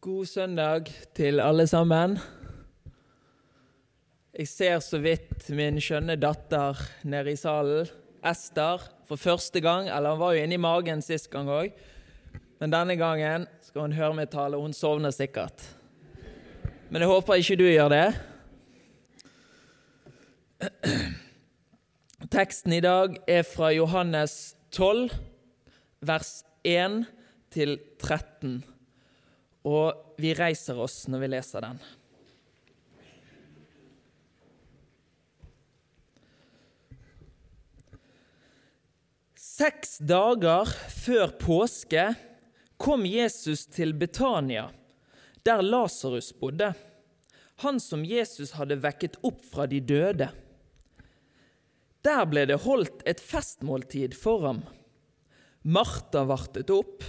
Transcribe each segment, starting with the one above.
God søndag til alle sammen. Jeg ser så vidt min skjønne datter nede i salen, Ester, for første gang. Eller hun var jo inne i magen sist gang òg. Men denne gangen skal hun høre meg tale. Hun sovner sikkert. Men jeg håper ikke du gjør det. Teksten i dag er fra Johannes 12, vers 1 til 13. Og vi reiser oss når vi leser den. Seks dager før påske kom Jesus til Betania, der Lasarus bodde, han som Jesus hadde vekket opp fra de døde. Der ble det holdt et festmåltid for ham. Martha vartet opp,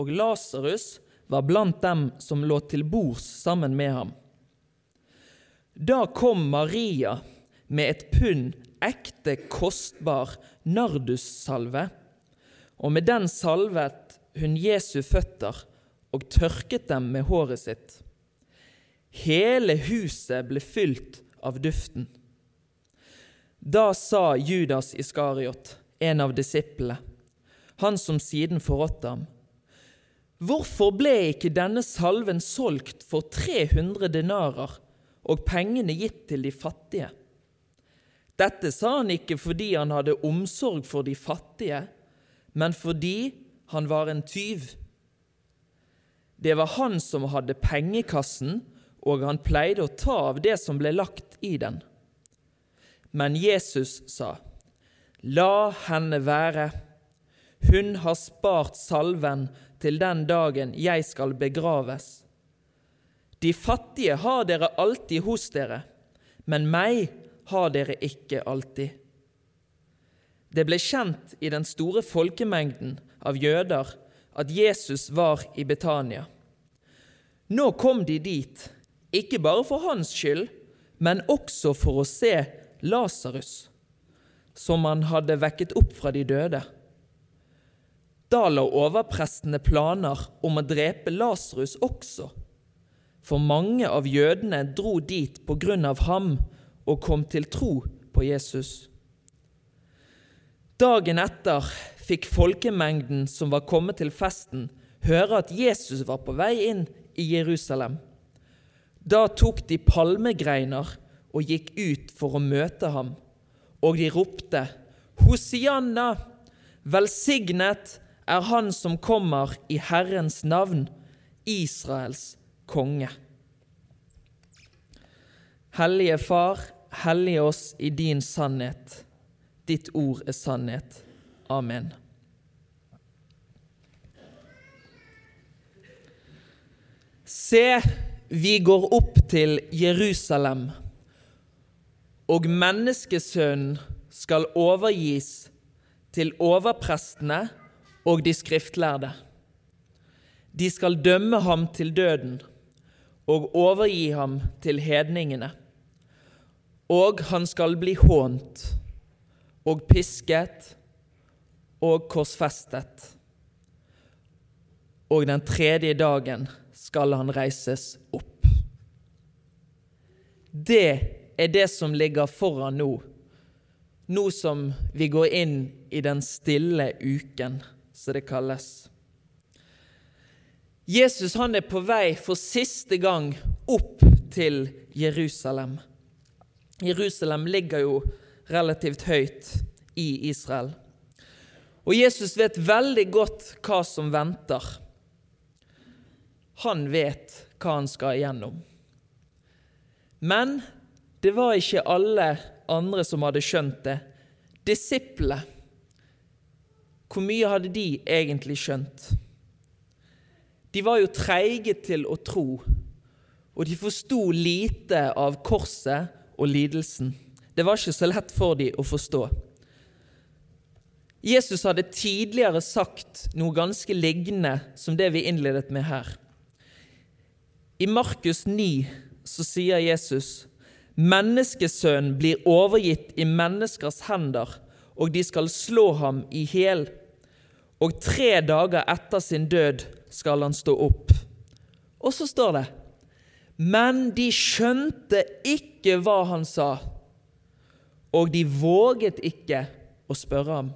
og Lasarus var blant dem som lå til bords sammen med ham. Da kom Maria med et pund ekte, kostbar nardussalve, og med den salvet hun Jesu føtter og tørket dem med håret sitt. Hele huset ble fylt av duften. Da sa Judas Iskariot, en av disiplene, han som siden forrådte ham, Hvorfor ble ikke denne salven solgt for 300 denarer og pengene gitt til de fattige? Dette sa han ikke fordi han hadde omsorg for de fattige, men fordi han var en tyv. Det var han som hadde pengekassen, og han pleide å ta av det som ble lagt i den. Men Jesus sa, La henne være. Hun har spart salven til den dagen jeg skal begraves. De fattige har dere alltid hos dere, men meg har dere ikke alltid. Det ble kjent i den store folkemengden av jøder at Jesus var i Betania. Nå kom de dit, ikke bare for hans skyld, men også for å se Lasarus, som han hadde vekket opp fra de døde. Da la overprestene planer om å drepe Lasarus også, for mange av jødene dro dit på grunn av ham og kom til tro på Jesus. Dagen etter fikk folkemengden som var kommet til festen, høre at Jesus var på vei inn i Jerusalem. Da tok de palmegreiner og gikk ut for å møte ham, og de ropte, Hosianna, velsignet er Han som kommer i Herrens navn, Israels konge. Hellige Far, hellige oss i din sannhet. Ditt ord er sannhet. Amen. Se, vi går opp til Jerusalem, og menneskesønnen skal overgis til overprestene og de skriftlærde. De skal dømme ham til døden og overgi ham til hedningene. Og han skal bli hånt og pisket og korsfestet. Og den tredje dagen skal han reises opp. Det er det som ligger foran nå, nå som vi går inn i den stille uken som det kalles. Jesus han er på vei for siste gang opp til Jerusalem. Jerusalem ligger jo relativt høyt i Israel. Og Jesus vet veldig godt hva som venter. Han vet hva han skal igjennom. Men det var ikke alle andre som hadde skjønt det. Disiplene hvor mye hadde de egentlig skjønt? De var jo treige til å tro, og de forsto lite av korset og lidelsen. Det var ikke så lett for dem å forstå. Jesus hadde tidligere sagt noe ganske lignende som det vi innledet med her. I Markus 9 så sier Jesus Menneskesønnen blir overgitt i menneskers hender, og de skal slå ham i hjel og tre dager etter sin død skal han stå opp. Og så står det Men de skjønte ikke hva han sa, og de våget ikke å spørre ham.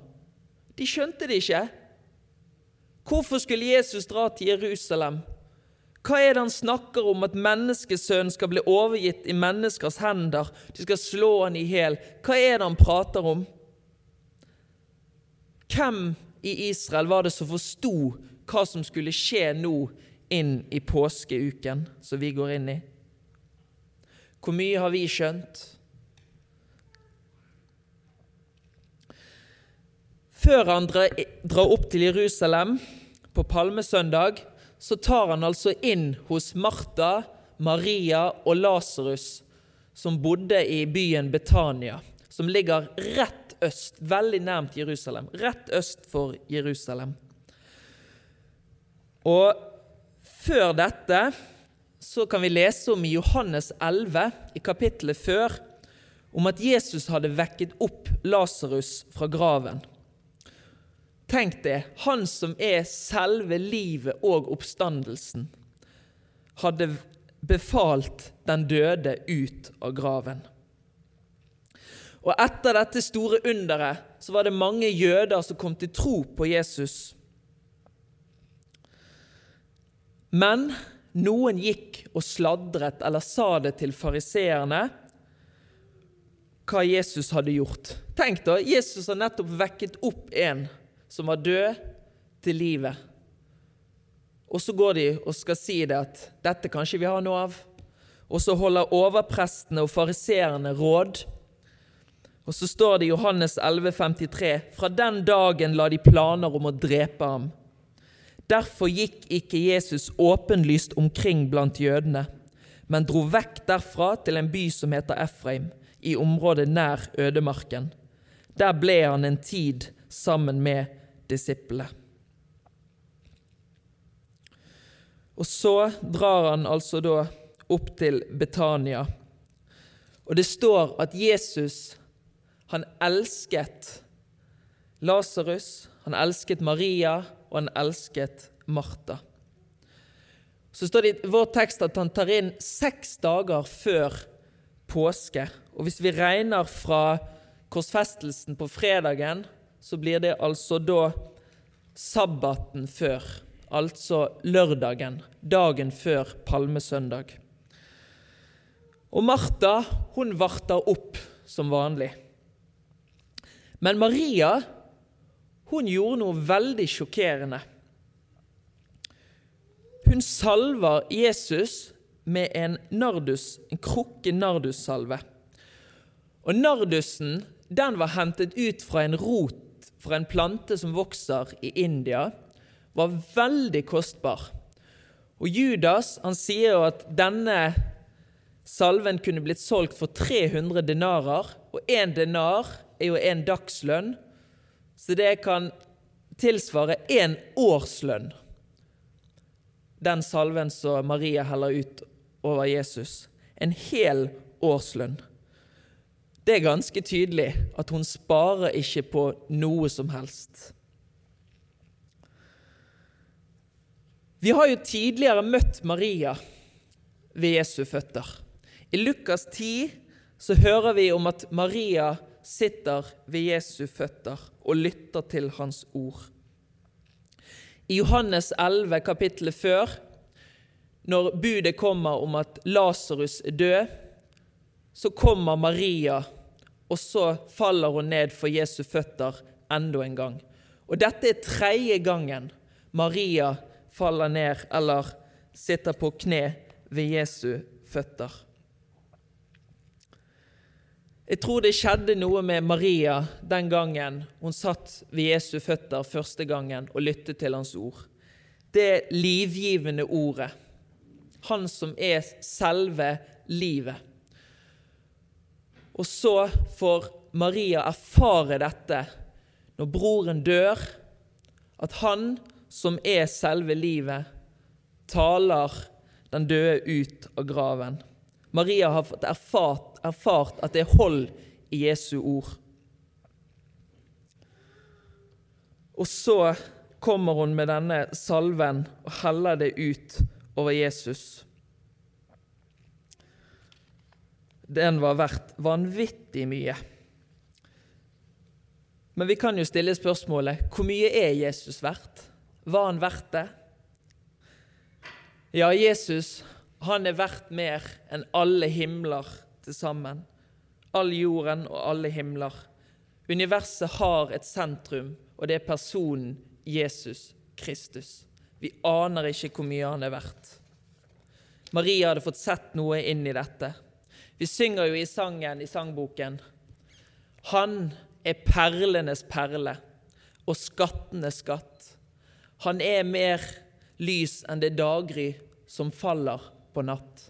De skjønte det ikke. Hvorfor skulle Jesus dra til Jerusalem? Hva er det han snakker om at menneskesønnen skal bli overgitt i menneskers hender? De skal slå han i hjel. Hva er det han prater om? Hvem i Israel var det som forsto hva som skulle skje nå inn i påskeuken som vi går inn i? Hvor mye har vi skjønt? Før han drar opp til Jerusalem på palmesøndag, så tar han altså inn hos Martha, Maria og Lasarus, som bodde i byen Betania, som ligger rett øst, veldig nærmt Jerusalem. Rett øst for Jerusalem. Og før dette så kan vi lese om i Johannes 11, i kapittelet før, om at Jesus hadde vekket opp Lasarus fra graven. Tenk det, han som er selve livet og oppstandelsen, hadde befalt den døde ut av graven. Og etter dette store underet så var det mange jøder som kom til tro på Jesus. Men noen gikk og sladret eller sa det til fariseerne hva Jesus hadde gjort. Tenk da, Jesus har nettopp vekket opp en som var død, til livet. Og så går de og skal si det at 'dette kan ikke vi ha noe av'. Og så holder overprestene og fariseerne råd. Og så står det i Johannes 11,53.: Fra den dagen la de planer om å drepe ham. Derfor gikk ikke Jesus åpenlyst omkring blant jødene, men dro vekk derfra til en by som heter Efraim, i området nær ødemarken. Der ble han en tid sammen med disiplene. Og så drar han altså da opp til Betania. Og det står at Jesus, han elsket Lasarus, han elsket Maria, og han elsket Martha. Så står det i vår tekst at han tar inn seks dager før påske. Og hvis vi regner fra korsfestelsen på fredagen, så blir det altså da sabbaten før, altså lørdagen, dagen før palmesøndag. Og Martha, hun varter opp som vanlig. Men Maria, hun gjorde noe veldig sjokkerende. Hun salver Jesus med en nardus, en krukke nardussalve. Og nardusen den var hentet ut fra en rot fra en plante som vokser i India, var veldig kostbar. Og Judas han sier jo at denne salven kunne blitt solgt for 300 denarer, og én denar er jo en dagslønn, så det kan tilsvare én årslønn. Den salven som Maria heller ut over Jesus. En hel årslønn. Det er ganske tydelig at hun sparer ikke på noe som helst. Vi har jo tidligere møtt Maria ved Jesu føtter. I Lukas 10 så hører vi om at Maria sitter ved Jesu føtter og lytter til hans ord. I Johannes 11, kapittelet før, når budet kommer om at Lasarus er død, så kommer Maria, og så faller hun ned for Jesu føtter enda en gang. Og dette er tredje gangen Maria faller ned eller sitter på kne ved Jesu føtter. Jeg tror det skjedde noe med Maria den gangen hun satt ved Jesu føtter første gangen og lyttet til hans ord. Det livgivende ordet. Han som er selve livet. Og så får Maria erfare dette når broren dør, at han som er selve livet, taler den døde ut av graven. Maria har erfart, erfart at det er hold i Jesu ord. Og så kommer hun med denne salven og heller det ut over Jesus. Den var verdt vanvittig mye. Men vi kan jo stille spørsmålet hvor mye er Jesus verdt? Var han verdt det? Ja, Jesus han er verdt mer enn alle himler til sammen. All jorden og alle himler. Universet har et sentrum, og det er personen Jesus Kristus. Vi aner ikke hvor mye han er verdt. Maria hadde fått sett noe inn i dette. Vi synger jo i sangen i sangboken Han er perlenes perle og skattenes skatt. Han er mer lys enn det daggry som faller på natt.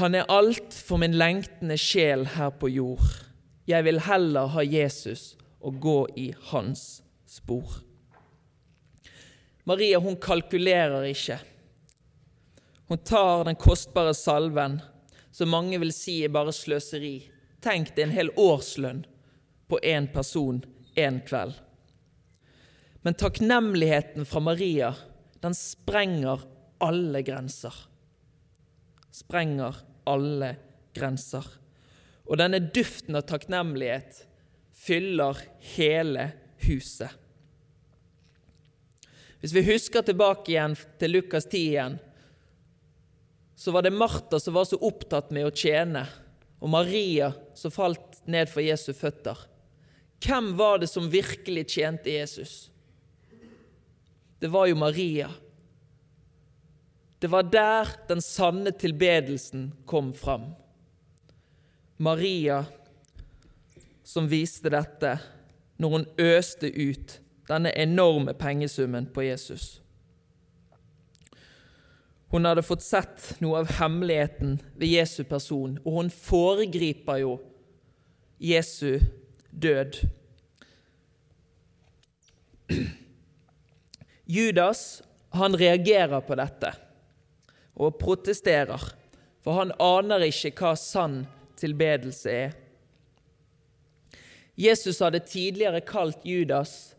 Han er alt for min lengtende sjel her på jord. Jeg vil heller ha Jesus og gå i hans spor. Maria hun kalkulerer ikke. Hun tar den kostbare salven, som mange vil si er bare sløseri. Tenk det er en hel årslønn på én person én kveld. Men takknemligheten fra Maria, den sprenger alle grenser. Sprenger alle grenser. Og denne duften av takknemlighet fyller hele huset. Hvis vi husker tilbake igjen til Lukas 10 igjen, så var det Martha som var så opptatt med å tjene, og Maria som falt ned for Jesu føtter. Hvem var det som virkelig tjente Jesus? Det var jo Maria. Det var der den sanne tilbedelsen kom fram. Maria som viste dette når hun øste ut denne enorme pengesummen på Jesus. Hun hadde fått sett noe av hemmeligheten ved Jesu person, og hun foregriper jo Jesu død. Judas han reagerer på dette og protesterer, for han aner ikke hva sann tilbedelse er. Jesus hadde tidligere kalt Judas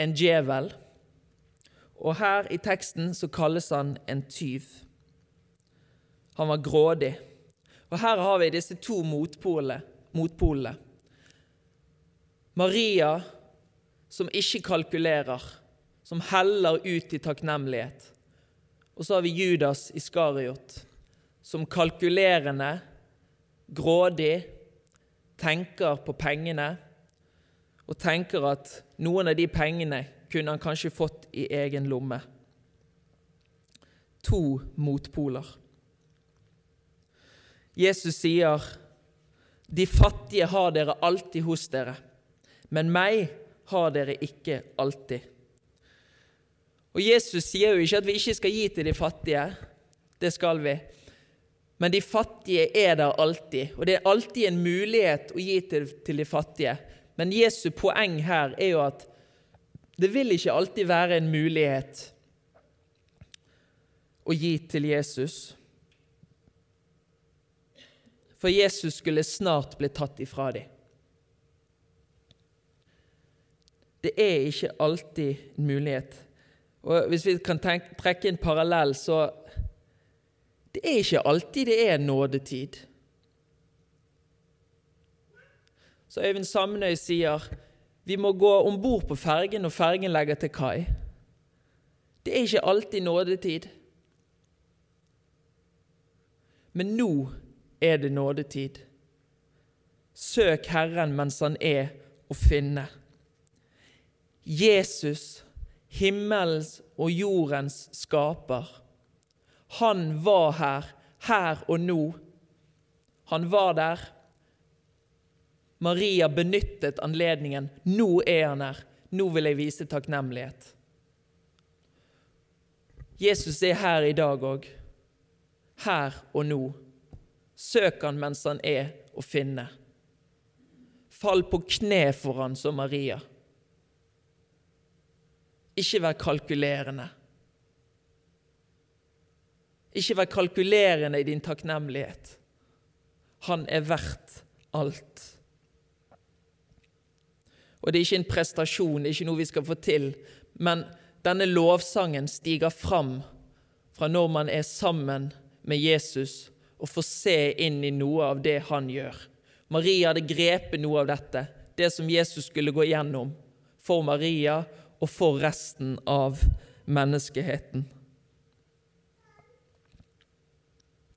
en djevel. Og her i teksten så kalles han en tyv. Han var grådig. Og her har vi disse to motpolene. motpolene. Maria som ikke kalkulerer, som heller ut i takknemlighet. Og så har vi Judas Iskariot, som kalkulerende, grådig, tenker på pengene og tenker at noen av de pengene kunne han kanskje fått i egen lomme. To motpoler. Jesus sier, 'De fattige har dere alltid hos dere, men meg har dere ikke alltid.' Og Jesus sier jo ikke at vi ikke skal gi til de fattige. Det skal vi. Men de fattige er der alltid, og det er alltid en mulighet å gi til, til de fattige. Men Jesu poeng her er jo at det vil ikke alltid være en mulighet å gi til Jesus. For Jesus skulle snart bli tatt ifra dem. Det er ikke alltid en mulighet. Og Hvis vi kan tenke, trekke en parallell, så Det er ikke alltid det er nådetid. Så Øyvind Samnøy sier vi må gå om bord på fergen når fergen legger til kai. Det er ikke alltid nådetid. Men nå er det nådetid. Søk Herren mens han er å finne. Jesus, himmelens og jordens skaper. Han var her, her og nå. Han var der Maria benyttet anledningen. Nå er han her. Nå vil jeg vise takknemlighet. Jesus er her i dag òg. Her og nå. Søk han mens han er å finne. Fall på kne for han som Maria. Ikke vær kalkulerende. Ikke vær kalkulerende i din takknemlighet. Han er verdt alt. Og det er ikke en prestasjon, det er ikke noe vi skal få til. Men denne lovsangen stiger fram fra når man er sammen med Jesus og får se inn i noe av det han gjør. Maria hadde grepet noe av dette, det som Jesus skulle gå gjennom for Maria og for resten av menneskeheten.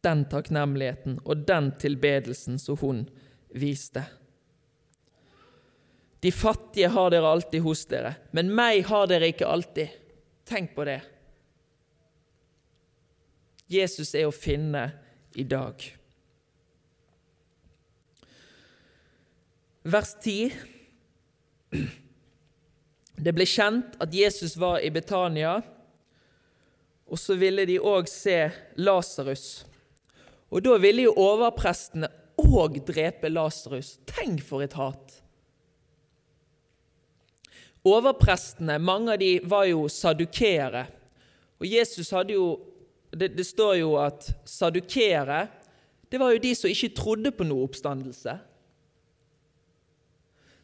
Den takknemligheten og den tilbedelsen som hun viste. De fattige har dere alltid hos dere, men meg har dere ikke alltid. Tenk på det. Jesus er å finne i dag. Vers 10. Det ble kjent at Jesus var i Betania, og så ville de òg se Lasarus. Og da ville jo overprestene òg drepe Lasarus. Tenk for et hat! Overprestene, mange av de var jo sadukeere. Og Jesus hadde jo Det, det står jo at sadukeere, det var jo de som ikke trodde på noe oppstandelse.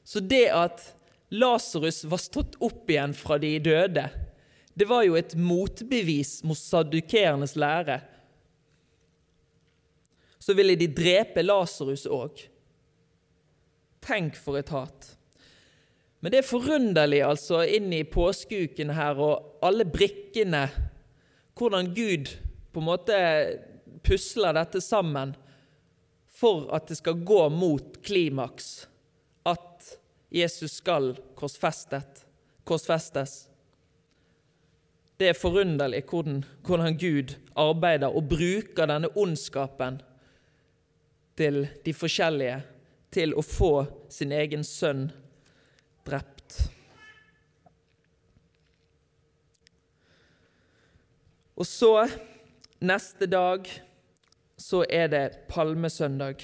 Så det at Lasarus var stått opp igjen fra de døde, det var jo et motbevis mot sadukeernes lære. Så ville de drepe Lasarus òg. Tenk for et hat. Men det er forunderlig altså inn i påskeuken her og alle brikkene, hvordan Gud på en måte pusler dette sammen for at det skal gå mot klimaks, Jesus skal korsfestes. Det er forunderlig hvordan, hvordan Gud arbeider og bruker denne ondskapen til de forskjellige til å få sin egen sønn drept. Og så, neste dag, så er det palmesøndag.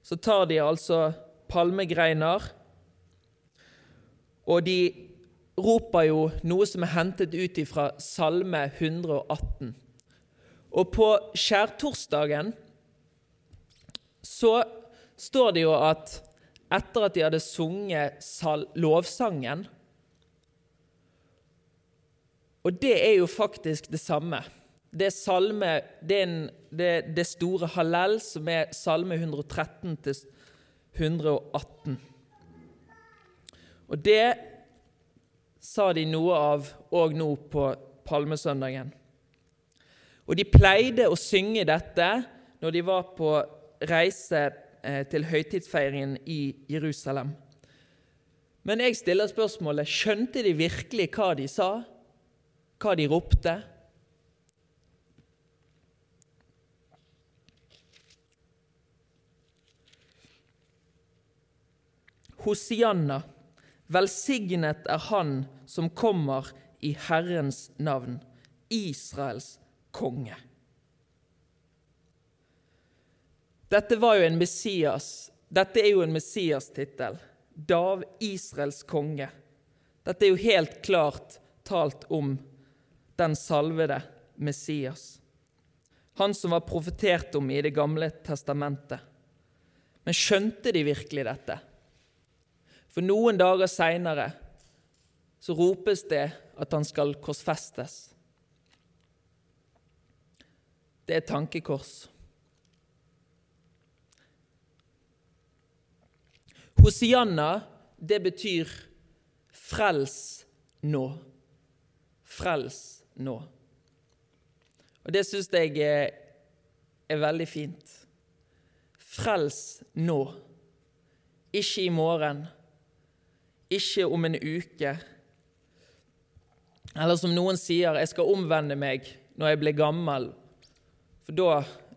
Så tar de altså palmegreiner, og de roper jo noe som er hentet ut fra Salme 118. Og på skjærtorsdagen så står det jo at etter at de hadde sunget lovsangen Og det er jo faktisk det samme. Det salme, det, en, det, det store hallel, som er salme 113 til 118. Og det sa de noe av òg nå på palmesøndagen. Og de pleide å synge dette når de var på reise Eh, til høytidsfeiringen i Jerusalem. Men jeg stiller spørsmålet skjønte de virkelig hva de sa, hva de ropte? Hosianna, velsignet er Han som kommer i Herrens navn, Israels konge. Dette var jo en Messias. Dette er jo en Messias-tittel. Dav, Israels konge. Dette er jo helt klart talt om den salvede Messias. Han som var profetert om i Det gamle testamentet. Men skjønte de virkelig dette? For noen dager seinere så ropes det at han skal korsfestes. Det er tankekors. Hosianna, det betyr 'frels nå'. Frels nå. Og det syns jeg er, er veldig fint. Frels nå. Ikke i morgen. Ikke om en uke. Eller som noen sier, jeg skal omvende meg når jeg blir gammel, for da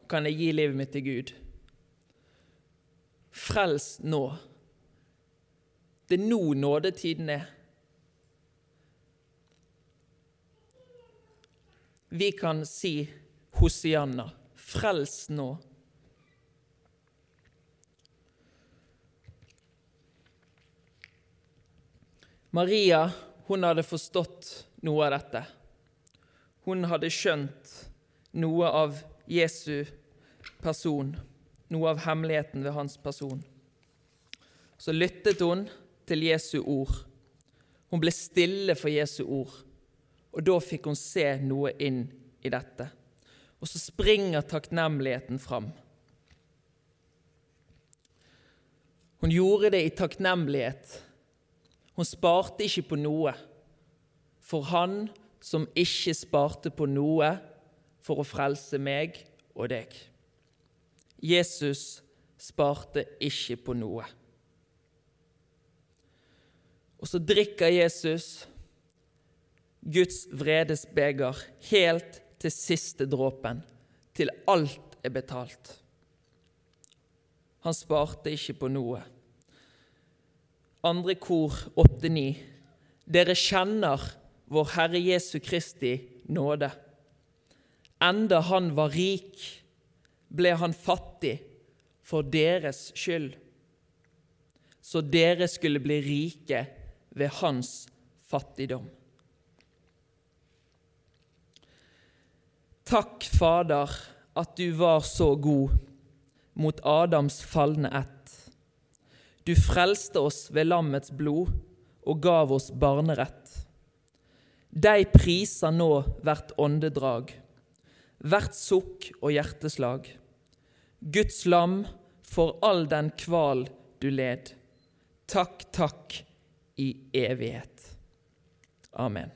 kan jeg gi livet mitt til Gud. Frels nå. Det er nå nådetiden er. Vi kan si Hosianna, frels nå. Maria hun hadde forstått noe av dette. Hun hadde skjønt noe av Jesu person, noe av hemmeligheten ved hans person. Så lyttet hun til Jesu ord. Hun ble stille for Jesu ord. og da fikk hun se noe inn i dette. Og så springer takknemligheten fram. Hun gjorde det i takknemlighet. Hun sparte ikke på noe. For han som ikke sparte på noe for å frelse meg og deg. Jesus sparte ikke på noe. Og så drikker Jesus Guds vredes beger helt til siste dråpen, til alt er betalt. Han sparte ikke på noe. Andre kor 8-9. Dere kjenner vår Herre Jesu Kristi nåde. Enda han var rik, ble han fattig for deres skyld, så dere skulle bli rike ved hans fattigdom. Takk, Fader, at du var så god mot Adams falne ett. Du frelste oss ved lammets blod og gav oss barnerett. Deg priser nå hvert åndedrag, hvert sukk og hjerteslag. Guds lam for all den kval du led. Takk, takk i evighet. Amen.